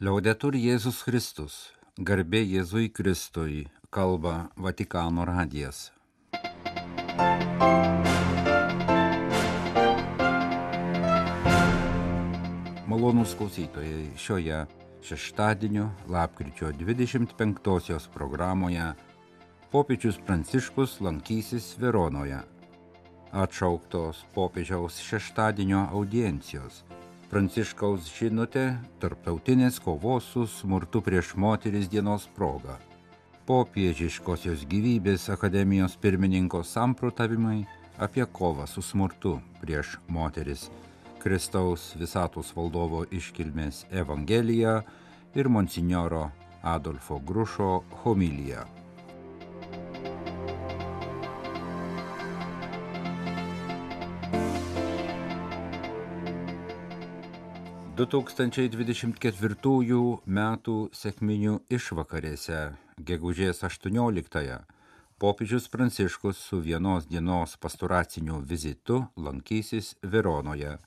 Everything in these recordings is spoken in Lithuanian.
Liaudetur Jėzus Kristus, garbė Jėzui Kristui, kalba Vatikano radijas. Malonūs klausytojai, šioje šeštadienio lapkričio 25-osios programoje popiežius Pranciškus lankysis Veronoje. Atšauktos popiežiaus šeštadienio audiencijos Pranciškaus žinutė tarptautinės kovos su smurtu prieš moteris dienos proga. Popiežiškosios gyvybės akademijos pirmininko samprotavimai apie kovą su smurtu prieš moteris. Kristaus visatos valdovo iškilmės Evangelija ir monsinjoro Adolfo Grušo homilija. 2024 metų sėkminių išvakarėse, gegužės 18-ąją, popiežius Pranciškus su vienos dienos pastoraciniu vizitu lankysis Veronoje.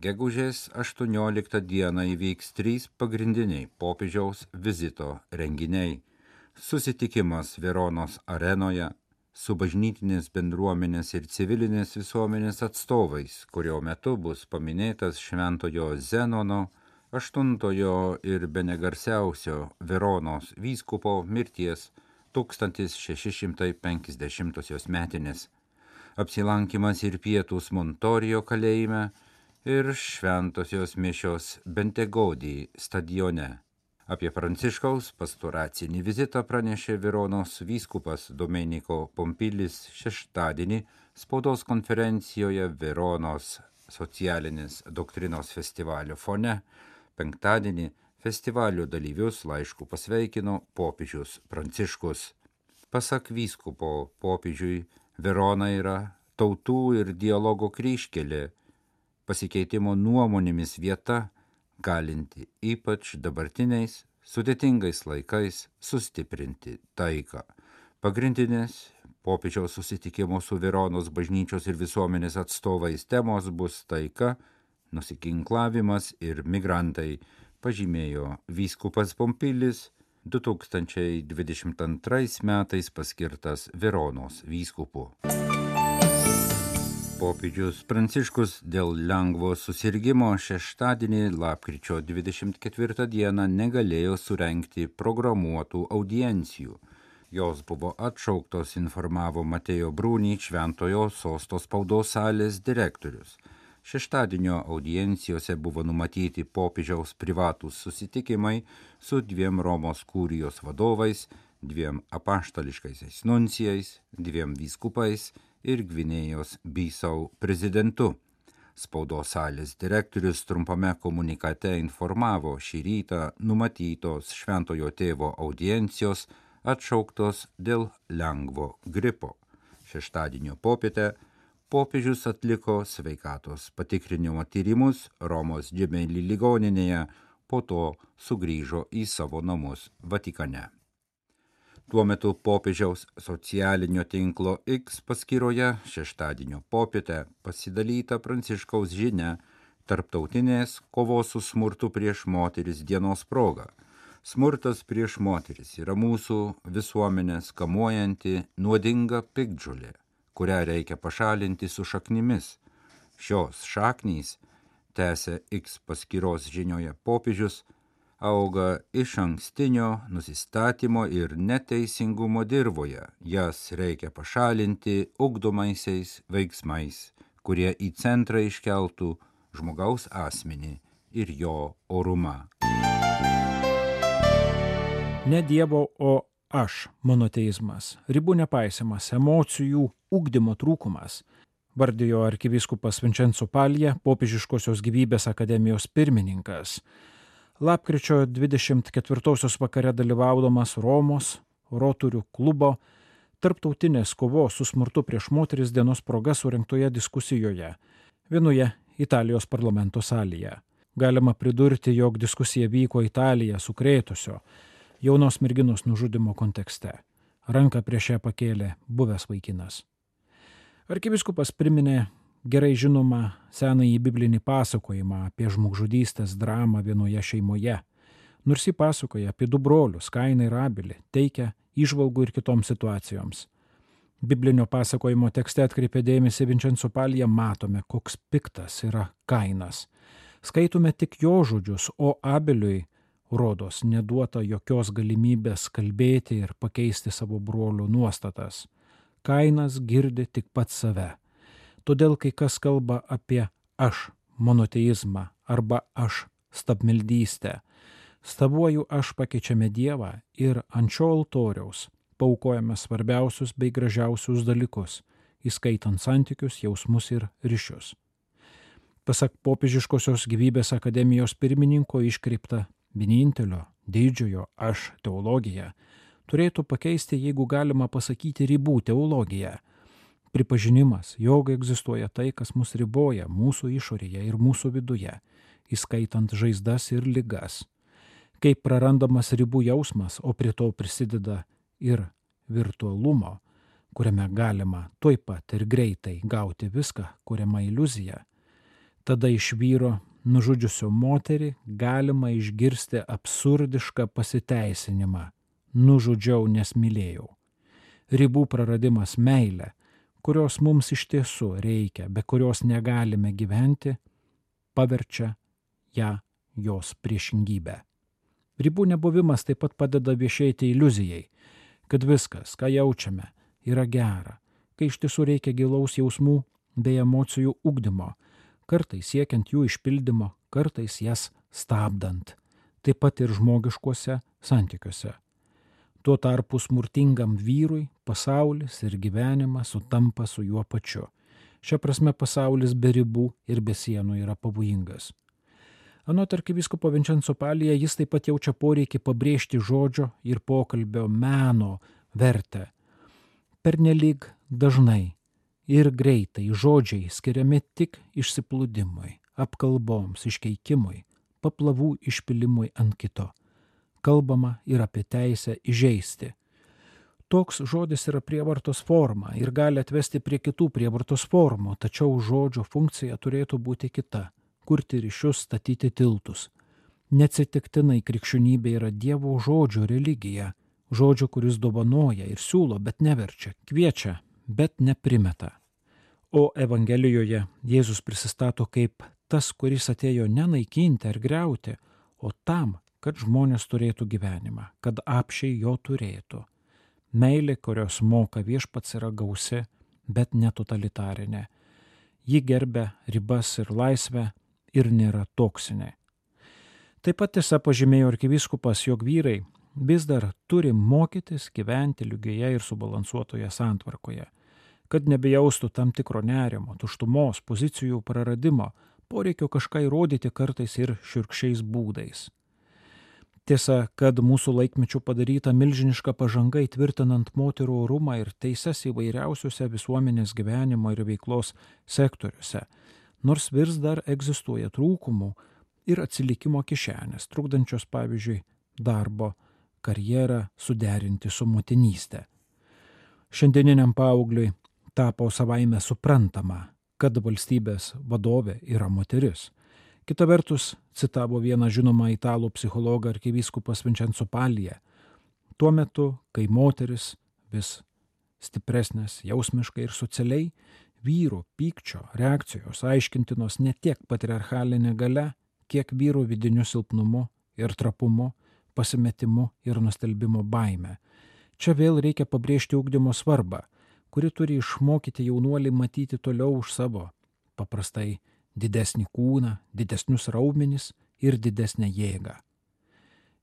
Gegužės 18 dieną įvyks trys pagrindiniai popiežiaus vizito renginiai - susitikimas Veronos arenoje, su bažnytinės bendruomenės ir civilinės visuomenės atstovais, kurio metu bus paminėtas Šventojo Zenono, aštuntojo ir benegarsiausio Veronos vyskupo mirties 1650 metinės, apsilankimas ir pietus Montorijo kalėjime ir šventosios mišios Bentegodį stadione Apie Pranciškaus pastoracinį vizitą pranešė Veronos vyskupas Domeniko Pompilis šeštadienį spaudos konferencijoje Veronos socialinės doktrinos festivalio fone. Penktadienį festivalio dalyvius laišku pasveikino popiežius Pranciškus. Pasak vyskupo popiežiui, Verona yra tautų ir dialogo kryškelė, pasikeitimo nuomonėmis vieta, galinti ypač dabartiniais sudėtingais laikais sustiprinti taiką. Pagrindinės popiežiaus susitikimo su Veronos bažnyčios ir visuomenės atstovais temos bus taika, nusiginklavimas ir migrantai, pažymėjo vyskupas Pompilis 2022 metais paskirtas Veronos vyskupu popiežius Pranciškus dėl lengvo susirgymo šeštadienį lapkričio 24 dieną negalėjo surenkti programuotų audiencijų. Jos buvo atšauktos, informavo Matėjo Brūny Šventojo sostos spaudos salės direktorius. Šeštadienio audiencijose buvo numatyti popiežiaus privatus susitikimai su dviem Romos kūrijos vadovais, dviem apaštališkaisiais nuncijais, dviem vyskupais ir Gvinėjos Bysau prezidentu. Spaudos salės direktorius trumpame komunikate informavo šį rytą numatytos šventojo tėvo audiencijos atšauktos dėl lengvo gripo. Šeštadienio popietę popiežius atliko sveikatos patikrinimo tyrimus Romos džemelį ligoninėje, po to sugrįžo į savo namus Vatikane. Tuo metu popiežiaus socialinio tinklo X paskyroje šeštadienio popietę pasidalyta Pranciškaus žinia tarptautinės kovos su smurtu prieš moteris dienos proga. Smurtas prieš moteris yra mūsų visuomenės kamuojanti nuodinga pikdžiulė, kurią reikia pašalinti su šaknimis. Šios šaknys, tęsė X paskyros žinioje popiežius, auga iš ankstinio nusistatymo ir neteisingumo dirboje. Jas reikia pašalinti ugdomaisiais veiksmais, kurie į centrą iškeltų žmogaus asmenį ir jo orumą. Ne Dievo, o aš monoteizmas, ribų nepaisimas, emocijų ugdymo trūkumas vardijo arkivyskupas Vincenzo Palija, popiežiškosios gyvybės akademijos pirmininkas lapkričio 24 vakare dalyvaudamas Romos Roturių klubo tarptautinės kovos su smurtu prieš moteris dienos proga surinktoje diskusijoje vienoje Italijos parlamento salėje. Galima pridurti, jog diskusija vyko Italiją sukrėtusio jaunos merginos nužudimo kontekste. Ranką prieš ją pakėlė buvęs vaikinas. Arkivyskupas priminė gerai žinomą senąjį biblinį pasakojimą apie žmogžudystės dramą vienoje šeimoje. Nors jį pasakoja apie du brolius, Kainą ir Abelį, teikia išvalgų ir kitoms situacijoms. Biblinio pasakojimo tekste atkreipė dėmesį Vincenzo Palija, matome, koks piktas yra Kainas. Skaitome tik jo žodžius, o Abeliui rodos neduota jokios galimybės kalbėti ir pakeisti savo brolių nuostatas. Kainas girdi tik pats save. Todėl, kai kas kalba apie aš monoteizmą arba aš stabmeldystę, stabuoju aš pakeičiame Dievą ir ant šio altoriaus paukojame svarbiausius bei gražiausius dalykus, įskaitant santykius, jausmus ir ryšius. Pasak popiežiškosios gyvybės akademijos pirmininko iškreipta vienintelio didžiojo aš teologija turėtų pakeisti, jeigu galima pasakyti, ribų teologiją. Pripažinimas, jog egzistuoja tai, kas mus riboja mūsų išorėje ir mūsų viduje, įskaitant žaizdas ir ligas. Kaip prarandamas ribų jausmas, o prie to prisideda ir virtualumo, kuriame galima tuoj pat ir greitai gauti viską, kuriama iliuzija, tada iš vyro nužudžiusio moterį galima išgirsti absurdišką pasiteisinimą - nužudžiau, nes mylėjau. Ribų praradimas meilė, kurios mums iš tiesų reikia, be kurios negalime gyventi, paverčia ją jos priešingybę. Ribų nebuvimas taip pat padeda viešėti iliuzijai, kad viskas, ką jaučiame, yra gera, kai iš tiesų reikia gilaus jausmų bei emocijų ugdymo, kartais siekiant jų išpildymo, kartais jas stabdant, taip pat ir žmogiškuose santykiuose. Tuo tarpu smurtingam vyrui pasaulis ir gyvenimas sutampa su juo pačiu. Šia prasme pasaulis be ribų ir be sienų yra pavojingas. Anot arkiviskopo Vincenzo Palija jis taip pat jaučia poreikį pabrėžti žodžio ir pokalbio meno vertę. Pernelyg dažnai ir greitai žodžiai skiriami tik išsiplūdimui, apkalboms, iškeikimui, paplavų išpilimui ant kito. Kalbama ir apie teisę įžeisti. Toks žodis yra prievartos forma ir gali atvesti prie kitų prievartos formų, tačiau žodžio funkcija turėtų būti kita - kurti ryšius, statyti tiltus. Neatsitiktinai krikščionybė yra Dievo žodžio religija, žodžio, kuris dovanoja ir siūlo, bet neverčia, kviečia, bet neprimeta. O Evangelijoje Jėzus prisistato kaip tas, kuris atėjo ne naikinti ar greuti, o tam, kad žmonės turėtų gyvenimą, kad apšiai jo turėtų. Meilė, kurios moka viešpats yra gausi, bet netotalitarinė. Ji gerbė ribas ir laisvę ir nėra toksinė. Taip pat tiesa pažymėjo arkiviskupas, jog vyrai vis dar turi mokytis gyventi lygioje ir subalansuotoje santvarkoje, kad nebejaustų tam tikro nerimo, tuštumos, pozicijų praradimo, poreikio kažką įrodyti kartais ir širkščiais būdais. Tiesa, kad mūsų laikmečių padaryta milžiniška pažanga įtvirtinant moterų orumą ir teises įvairiausiuose visuomenės gyvenimo ir veiklos sektoriuose, nors vis dar egzistuoja trūkumų ir atsilikimo kišenės, trukdančios pavyzdžiui darbo karjerą suderinti su motinystė. Šiandieniniam paaugliui tapo savaime suprantama, kad valstybės vadovė yra moteris. Kita vertus, citavo vieną žinomą italų psichologą arkivyskupas Vincenzo Palija, tuo metu, kai moteris vis stipresnės jausmiškai ir socialiai, vyrų pykčio reakcijos aiškintinos ne tiek patriarchalinė gale, kiek vyrų vidiniu silpnumu ir trapumu pasimetimu ir nustelbimo baime. Čia vėl reikia pabrėžti ūkdymo svarbą, kuri turi išmokyti jaunuolį matyti toliau už savo, paprastai didesnį kūną, didesnius raumenis ir didesnę jėgą.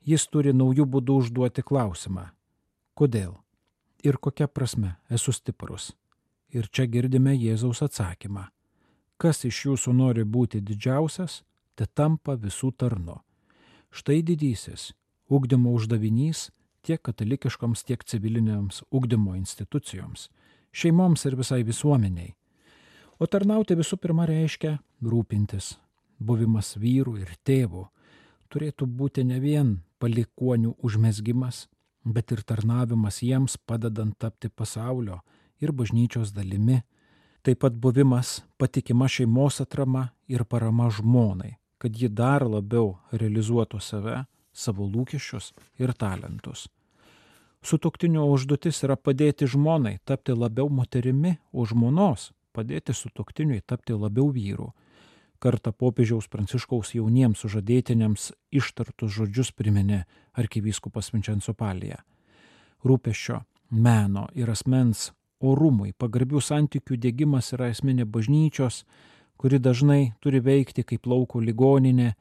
Jis turi naujų būdų užduoti klausimą - kodėl ir kokia prasme esu stiprus. Ir čia girdime Jėzaus atsakymą - kas iš jūsų nori būti didžiausias, te tampa visų tarnu. Štai didysis ugdymo uždavinys tiek katalikiškoms, tiek civilinėms ugdymo institucijoms, šeimoms ir visai visuomeniai. O tarnauti visų pirma reiškia rūpintis. Buvimas vyrų ir tėvų turėtų būti ne vien palikonių užmesgimas, bet ir tarnavimas jiems padedant tapti pasaulio ir bažnyčios dalimi, taip pat buvimas patikima šeimos atrama ir parama žmonai, kad ji dar labiau realizuotų save savo lūkesčius ir talentus. Sutoktinio užduotis yra padėti žmonai tapti labiau moterimi, o žmonos padėti sutoktiniui tapti labiau vyru. Kartą popiežiaus pranciškaus jauniems sužadėtiniams ištartus žodžius priminė arkivyskupas Vincenzo Palija. Rūpešio, meno ir asmens orumui pagarbių santykių dėgymas yra esminė bažnyčios, kuri dažnai turi veikti kaip lauko ligoninė,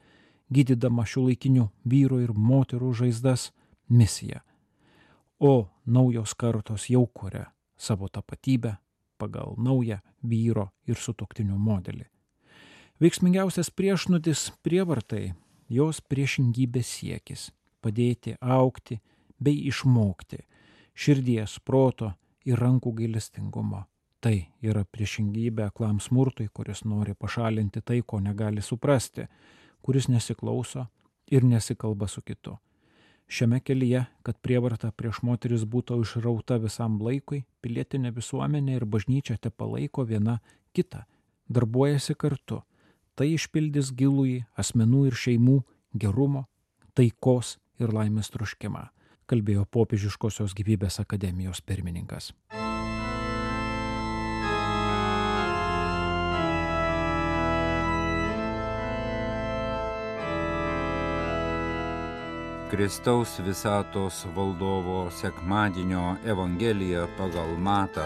gydydama šių laikinių vyrų ir moterų žaizdas misija. O naujos kartos jau kuria savo tapatybę pagal naują vyro ir sutoktinių modelį. Veiksmingiausias priešnudis prievartai - jos priešingybės siekis - padėti aukti bei išmokti širdies, proto ir rankų gailestingumo. Tai yra priešingybė aklam smurtui, kuris nori pašalinti tai, ko negali suprasti, kuris nesiklauso ir nesikalba su kitu. Šiame kelyje, kad prievarta prieš moteris būtų išrauta visam laikui, pilietinė visuomenė ir bažnyčia te palaiko viena kitą, darbuojasi kartu. Tai išpildys gilųjį asmenų ir šeimų gerumo, taikos ir laimės troškimą, kalbėjo popiežiškosios gyvybės akademijos pirmininkas. Kristaus visatos valdovo sekmadienio Evangelija pagal Matą.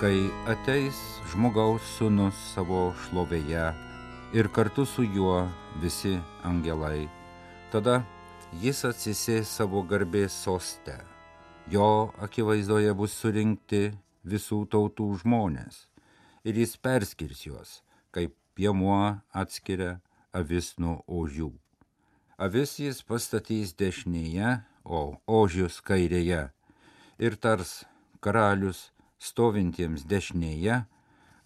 Kai ateis žmogaus sunus savo šlovėje ir kartu su juo visi angelai, tada jis atsisės savo garbės soste. Jo akivaizdoje bus surinkti visų tautų žmonės ir jis perskirs juos, kaip piemuo atskiria avis nuo ožių. Avis jis pastatys dešinėje, o ožius kairėje. Ir tars karalius stovintiems dešinėje,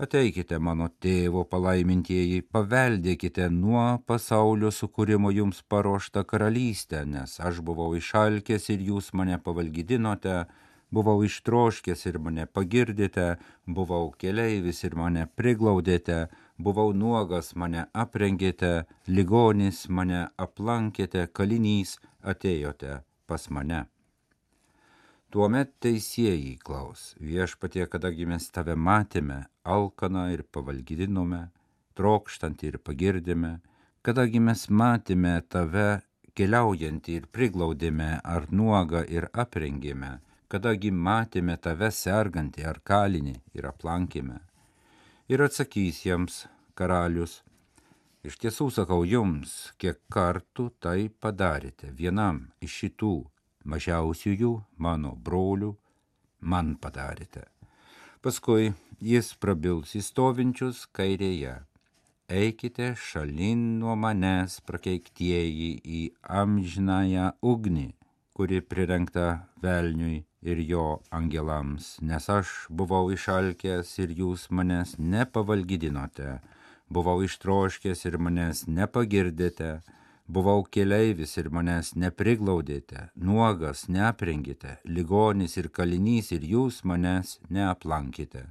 ateikite mano tėvo palaimintieji, paveldėkite nuo pasaulio sukūrimo jums paruoštą karalystę, nes aš buvau išalkęs ir jūs mane pavalgydinote, buvau ištroškęs ir mane pagirdėte, buvau keleivis ir mane priglaudėte, buvau nuogas, mane aprengėte, ligonis mane aplankėte, kalinys atėjote pas mane. Tuomet teisėjai klaus, viešpatie, kadagi mes tave matėme, alkaną ir pavalgydinome, trokštantį ir pagirdėme, kadagi mes matėme tave keliaujantį ir priglaudėme, ar nuogą ir aprengėme, kadagi matėme tave sergantį ar kalinį ir aplankėme ir atsakys jiems karalius, iš tiesų sakau jums, kiek kartų tai padarėte vienam iš šitų mažiausiųjų mano brolių, man padarėte. Paskui jis prabils įstovinčius kairėje. Eikite šalin nuo manęs prakeiktieji į amžinąją ugnį, kuri prirengta velniui ir jo angelams, nes aš buvau išalkęs ir jūs manęs nepavalgydinote, buvau ištroškęs ir manęs nepagirdėte, buvau keleivis ir manęs nepriglaudėte, nuogas neaprengėte, ligonis ir kalinys ir jūs manęs neaplankite.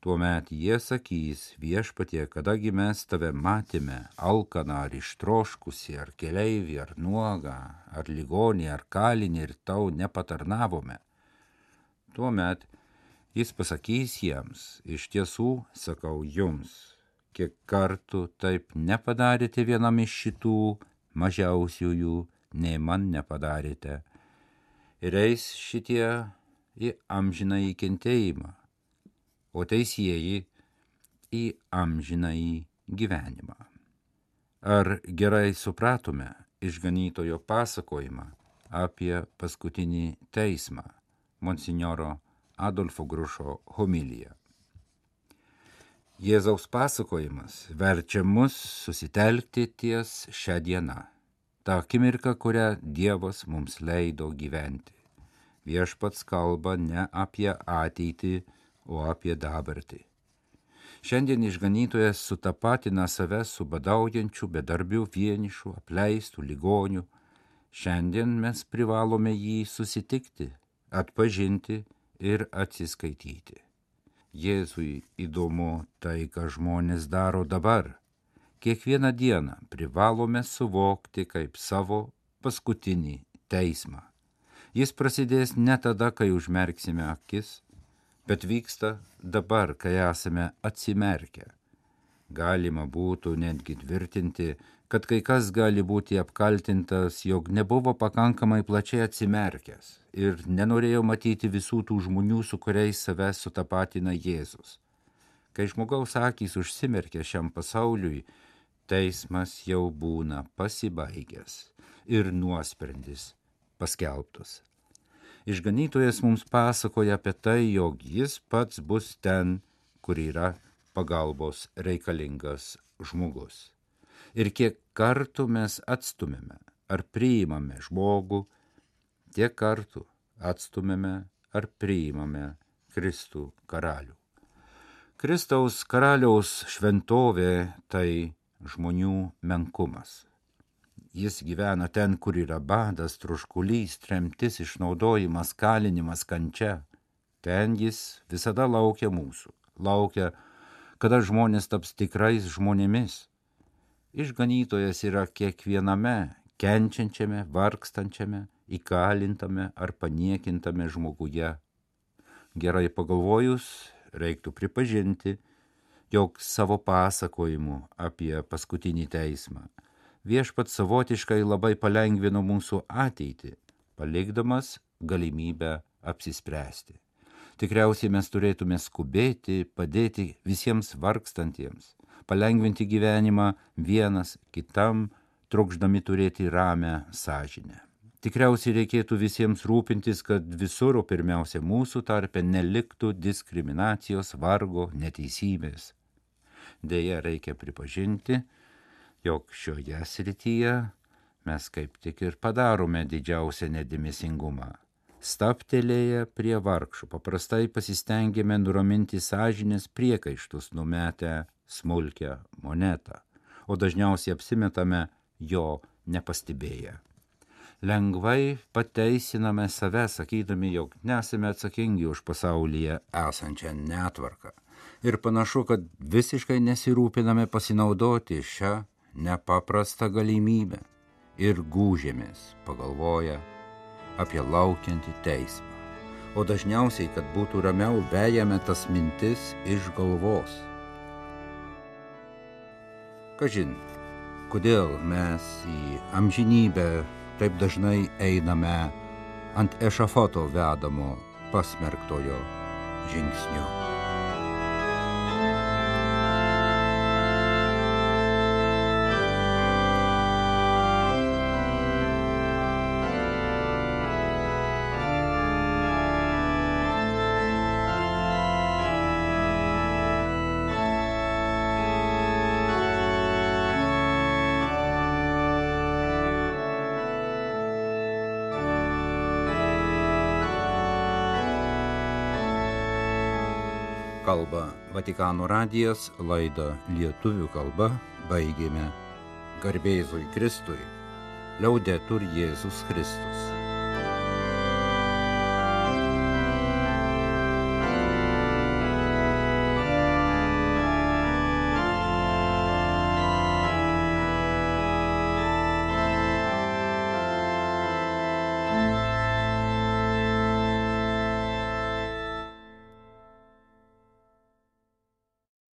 Tuomet jie sakys viešpatie, kadagi mes tave matėme, alkaną ar ištroškusi, ar keleivį, ar nuogą, ar ligonį, ar kalinį ir tau nepatarnavome. Tuomet jis pasakys jiems, iš tiesų sakau jums, kiek kartų taip nepadarėte vienam iš šitų mažiausiųjų, nei man nepadarėte. Ir eis šitie į amžiną įkentėjimą o teisėjai į amžinąjį gyvenimą. Ar gerai supratome išganytojo pasakojimą apie paskutinį teismą, monsignoro Adolfo Grušo homiliją? Jėzaus pasakojimas verčia mus susitelkti ties šią dieną, tą akimirką, kurią Dievas mums leido gyventi. Viešpats kalba ne apie ateitį, o apie dabartį. Šiandien išganytojas sutapatina save su badaujančiu, bedarbiu, vienišu, apleistu, ligoniu. Šiandien mes privalome jį susitikti, atpažinti ir atsiskaityti. Jėzui įdomu tai, ką žmonės daro dabar. Kiekvieną dieną privalome suvokti kaip savo paskutinį teismą. Jis prasidės ne tada, kai užmerksime akis, bet vyksta dabar, kai esame atsimerkę. Galima būtų netgi tvirtinti, kad kai kas gali būti apkaltintas, jog nebuvo pakankamai plačiai atsimerkęs ir nenorėjo matyti visų tų žmonių, su kuriais save sutapatina Jėzus. Kai žmogaus akys užsimerkia šiam pasauliui, teismas jau būna pasibaigęs ir nuosprendis paskelbtas. Išganytojas mums pasakoja apie tai, jog jis pats bus ten, kur yra pagalbos reikalingas žmogus ir kiek kartų mes atstumėme ar priimame žmogų, tiek kartų atstumėme ar priimame Kristų karalių. Kristaus karaliaus šventovė tai žmonių menkumas. Jis gyvena ten, kur yra badas, truškulys, tremtis, išnaudojimas, kalinimas, kančia. Ten jis visada laukia mūsų, laukia, kada žmonės taps tikrais žmonėmis Išganytojas yra kiekviename kenčiančiame, vargstančiame, įkalintame ar paniekintame žmoguje. Gerai pagalvojus, reiktų pripažinti, jog savo pasakojimu apie paskutinį teismą viešpat savotiškai labai palengvino mūsų ateitį, palikdamas galimybę apsispręsti. Tikriausiai mes turėtume skubėti, padėti visiems vargstantiems, palengvinti gyvenimą vienas kitam, trokšdami turėti ramę sąžinę. Tikriausiai reikėtų visiems rūpintis, kad visur, o pirmiausia mūsų tarpe, neliktų diskriminacijos, vargo, neteisybės. Deja, reikia pripažinti, jog šioje srityje mes kaip tik ir padarome didžiausią nedėmesingumą. Staptelėję prie vargšų paprastai pasistengėme nuraminti sąžinės priekaištus numetę smulkę monetą, o dažniausiai apsimetame jo nepastebėję. Lengvai pateisiname save, sakydami, jog nesame atsakingi už pasaulyje esančią netvarką. Ir panašu, kad visiškai nesirūpiname pasinaudoti šią nepaprastą galimybę ir gūžėmės, pagalvoja apie laukiantį teismą. O dažniausiai, kad būtų ramiau, vejame tas mintis iš galvos Kažin, kodėl mes į amžinybę taip dažnai einame ant ešafoto vedamo pasmerktojo žingsniu. Kalba Vatikano radijas laidą lietuvių kalba baigėme. Garbėjai Kristui, liaudė tur Jėzus Kristus.